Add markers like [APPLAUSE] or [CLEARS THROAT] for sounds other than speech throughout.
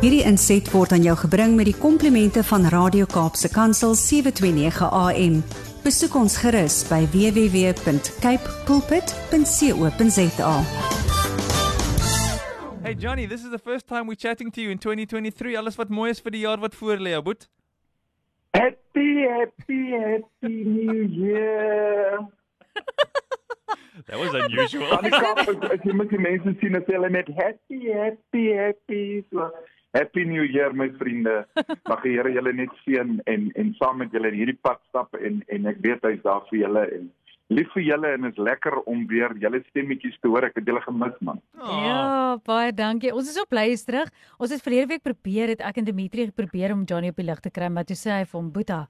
Hierdie inset word aan jou gebring met die komplimente van Radio Kaapse Kansel 729 AM. Besoek ons gerus by www.cape pulpit.co.za. Hey Johnny, this is the first time we're chatting to you in 2023. Alles wat mooi is vir die jaar wat voor lê, ou boet. Happy, happy, happy New Year. [LAUGHS] That was unusual. As jy met die mense sien as hulle net happy, happy, happy. So, happy New Year my vriende. [LAUGHS] Mag die Here julle net seën en en saam met julle in hierdie pad stap en en ek weet hy's daar vir julle en lief vir julle en is lekker om weer julle stemmetjies te hoor. Ek het julle gemis man. Oh. Ja, baie dankie. Ons is op bly is terug. Ons het verlede week probeer het ek en Dimitri geprobeer om Johnny op die lig te kry, maar toe sê hy vir hom Boeta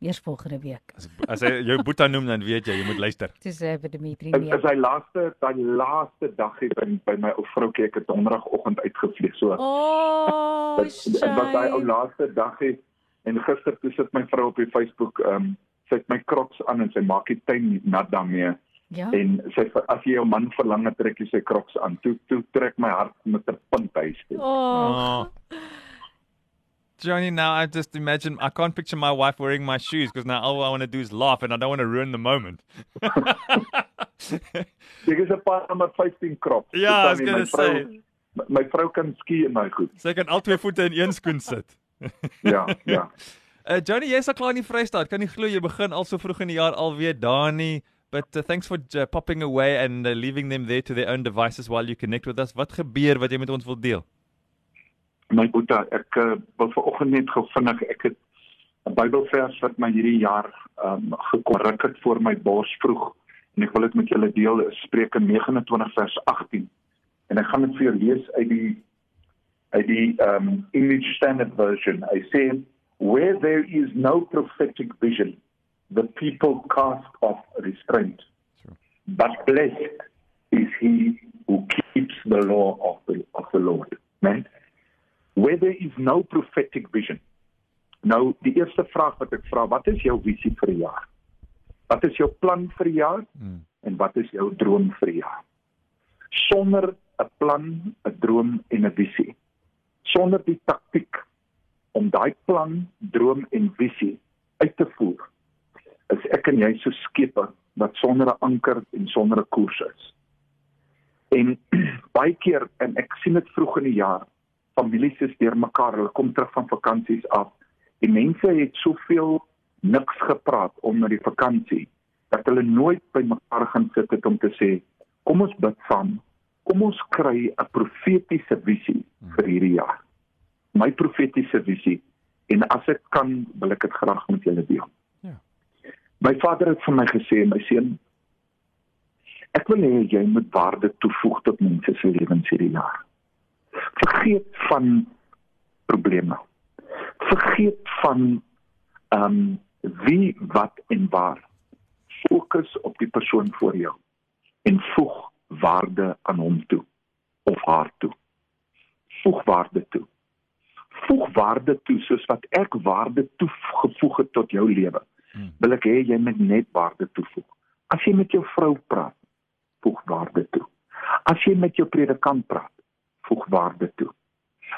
eers volgende week. As, as hy jou boeta noem dan weet jy, jy moet luister. Toe sê hy vir Dimitri nee. is hy laaste daai laaste dag hier by, by my ou vroukie ek het donderdagoggend uitgevlieg so. Oh, Dit was daai ou laaste dag hê en gister toe sit my vrou op die Facebook ehm um, sy het my crocs aan en sy maak die tuin nat daarmee Ja. en sy ver- as jy jou man verlang dan trek jy sy crocs aan toe toe trek my hart met 'n punt huis toe. Oh. Johnny, now I just imagine I can't picture my wife wearing my shoes because now all I want to do is laugh and I don't want to ruin the moment. [LAUGHS] Ek is 'n paar nommer 15 crocs. Ja, I was My vrou- say. My, my vrou kan ski in daai goed. Sy kan al twee voete in een skoen sit. [LAUGHS] Ja, ja. Uh, Johnny, jy's al klaar in die Vrystaat. Kan nie glo jy begin al so vroeg in die jaar alweer daar nie. But uh, thanks for uh, popping away and uh, leaving them there to their own devices while you connect with us. Wat gebeur wat jy met ons wil deel? My boeta, ek uh, wil vanoggend net gou vinnig ek het 'n Bybelvers wat my hierdie jaar ehm um, gekorrek het voor my bors vroeg en ek wil dit met julle deel, Spreuke 29 vers 18. En ek gaan dit vir jou lees uit die uit die ehm um, English Standard Version. I say where there is no prophetic vision, the people cast off restraint. Sure. But blessed is he who keeps the law of the of the Lord. Man, where there is no prophetic vision. Nou, die eerste vraag wat ek vra, wat is jou visie vir die jaar? Wat is jou plan vir die jaar? Hmm. En wat is jou droom vir die jaar? Sonder 'n plan, 'n droom en 'n visie. Sonder die taktik om daai plan, droom en visie uit te voer, is ek en jy so skepe wat sonder 'n anker en sonder 'n koers is. En [CLEARS THROAT] baie keer en ek sien dit vroeg in die jaar, families is deurmekaar, hulle kom terug van vakansies af. Die mense het soveel niks gepraat onder die vakansie dat hulle nooit by mekaar gaan sit het om te sê kom ons bid saam. Kom ons kry 'n profetiese visie vir hierdie jaar. My profetiese visie en as ek kan wil ek dit graag met julle deel. Ja. My vader het vir my gesê, my seun, ek wil hê jy moet waarde toevoeg tot mense se lewens hierdie jaar. Vergeet van probleme. Vergeet van ehm um, wie, wat en waar. Fokus op die persoon voor jou en voeg waarde aan hom toe of haar toe. Voeg waarde toe. Voeg waarde toe soos wat ek waarde toegevoeg het tot jou lewe. Hmm. Wil ek hê jy moet net waarde toevoeg. As jy met jou vrou praat, voeg waarde toe. As jy met jou predikant praat, voeg waarde toe.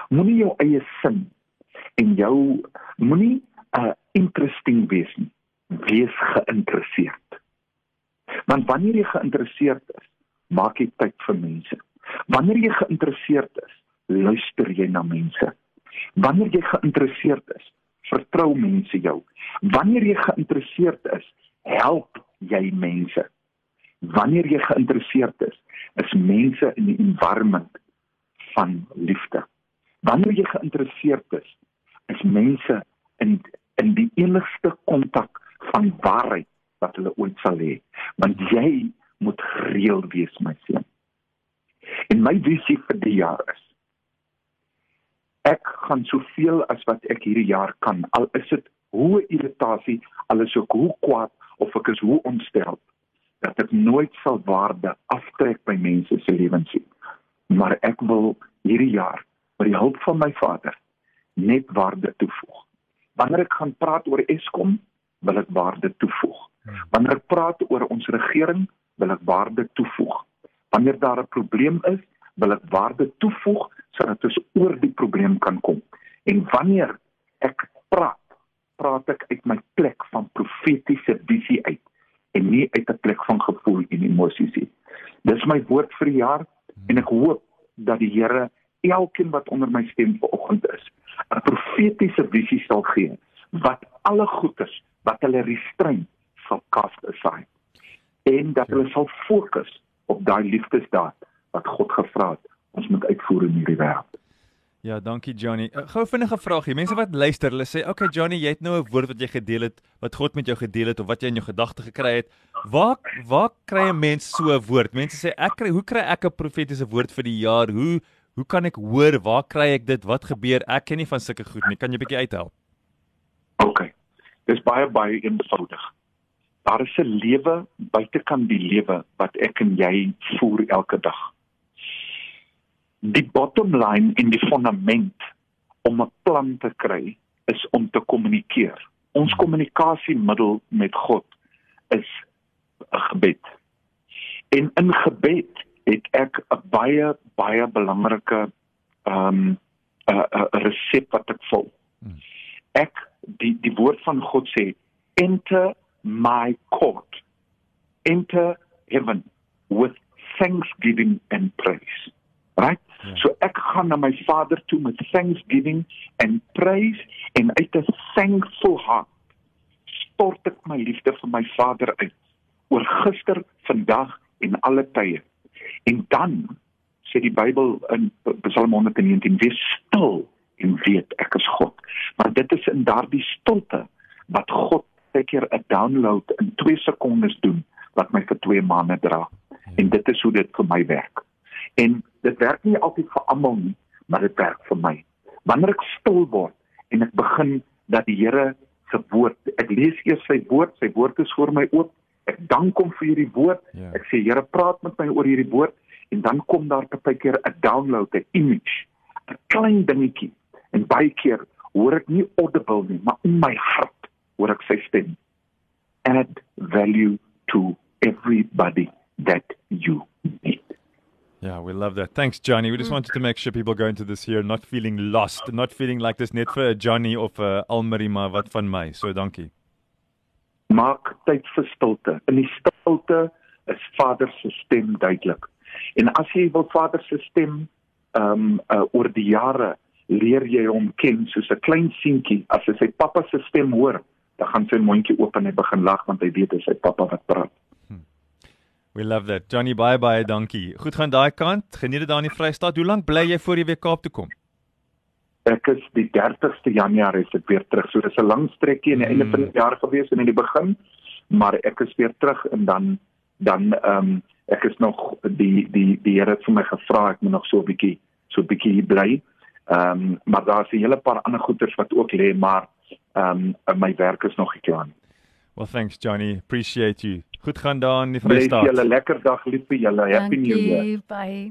Moenie jou eie sin en jou moenie uh interesting wees nie. Wees geïnteresseerd. Want wanneer jy geïnteresseerd is, maak jy tyd vir mense. Wanneer jy geïnteresseerd is, luister jy na mense. Wanneer jy geïnteresseerd is, vertrou mense jou. Wanneer jy geïnteresseerd is, help jy mense. Wanneer jy geïnteresseerd is, is mense in die environment van liefde. Wanneer jy geïnteresseerd is, is mense in in die enigste kontak van waarheid wat hulle ooit sal hê. Want jy moet gereeld wees, my seun. En my visie vir die jaar is ek gaan soveel as wat ek hierdie jaar kan, al is dit hoe irritasie, al is ek hoe kwaad of ek is hoe ontstel, dat ek nooit sal waarde aftrek by mense se lewens nie. Maar ek wil hierdie jaar met die hulp van my Vader net waarde toevoeg. Wanneer ek gaan praat oor Eskom, wil ek waarde toevoeg. Wanneer ek praat oor ons regering, wil ek waarde toevoeg. Wanneer daar 'n probleem is, wil ek waarde toevoeg sodat ons oor die probleem kan kom. En wanneer ek praat, praat ek uit my plek van profetiese visie uit en nie uit 'n plek van gevoel en emosies nie. Dis my woord vir die jaar en ek hoop dat die Here elkeen wat onder my stem vanoggend is, 'n profetiese visie sal gee wat alle goeders wat hulle restrain sal cast aside en dat hulle sal fokus op daai liefdesdaad wat God gevra het ons moet uitvoer in hierdie wêreld. Ja, dankie Johnny. Uh, gou vinnige vraagie. Mense wat luister, hulle sê, "Oké okay, Johnny, jy het nou 'n woord wat jy gedeel het, wat God met jou gedeel het of wat jy in jou gedagte gekry het. Waar waar kry 'n mens so 'n woord? Mense sê, "Ek kry, hoe kry ek 'n profetiese woord vir die jaar? Hoe hoe kan ek hoor? Waar kry ek dit? Wat gebeur? Ek ken nie van sulke goed nie. Kan jy 'n bietjie uithelp?" OK. Dis baie baie eenvoudig. Daar is 'n lewe buitekant die lewe wat ek en jy voer elke dag die bottom line in die fundament om 'n plan te kry is om te kommunikeer. Ons kommunikasiemiddel met God is 'n gebed. En in gebed het ek 'n baie baie belangrike ehm um, 'n 'n resep wat ek volg. Ek die die woord van God sê enter my court enter heaven with thanksgiving and praise. Right? Ja. So ek gaan na my Vader toe met thanksgiving and praise en uit 'n thankful heart stort ek my liefde vir my Vader uit oor gister, vandag en alle tye. En dan sê die Bybel in Psalm 119 wees stil en weet ek is God. Maar dit is in daardie stilte wat God seker 'n download in 2 sekondes doen wat my vir 2 maande dra. En dit is hoe dit vir my werk. En dit werk nie altyd vir almal nie, maar dit werk vir my. Wanneer ek stil word en ek begin dat die Here se woord, ek lees eers sy woord, sy woord is voor my oop. Ek dank hom vir hierdie woord. Ja. Ek sê Here, praat met my oor hierdie woord en dan kom daar partykeer 'n download, 'n image, 'n klein dingetjie. En baie keer hoor ek nie audible nie, maar in my hart hoor ek sy stem. Add value to everybody that you meet. Yeah, we love that. Thanks, Johnny. We just mm. wanted to make sure people go into this year not feeling lost, not feeling like this net vir Johnny of uh, Almarie maar wat van my. So dankie. Maak tyd vir stilte. In die stilte is Vader se stem duidelik. En as jy wil Vader se stem ehm um, uh, oor die jare leer jy hom ken soos 'n klein seentjie. As hy sy pappa se stem hoor, dan gaan sy mondjie oop en hy begin lag want hy weet dit is sy pappa wat praat. We love that. Johnny bye bye, dankie. Goed gaan daai kant. Geniet dit daar in die Vrystaat. Hoe lank bly jy voor jy weer Kaap toe kom? Ek is die 30ste Januarie is ek weer terug. So dis 'n lang strekkie aan die einde van die jaar gewees en in die begin, maar ek is weer terug en dan dan ehm um, ek is nog die die die Here het vir my gevra ek moet nog so 'n bietjie so 'n bietjie hier bly. Ehm um, maar daar's 'n hele paar ander goeders wat ook lê, maar ehm um, my werk is nog klaar nie. Well thanks Johnny. Appreciate you. Goed gaan daar in die Vrystaat. Julle lekker dag lief vir julle. Happy New Year. Bye.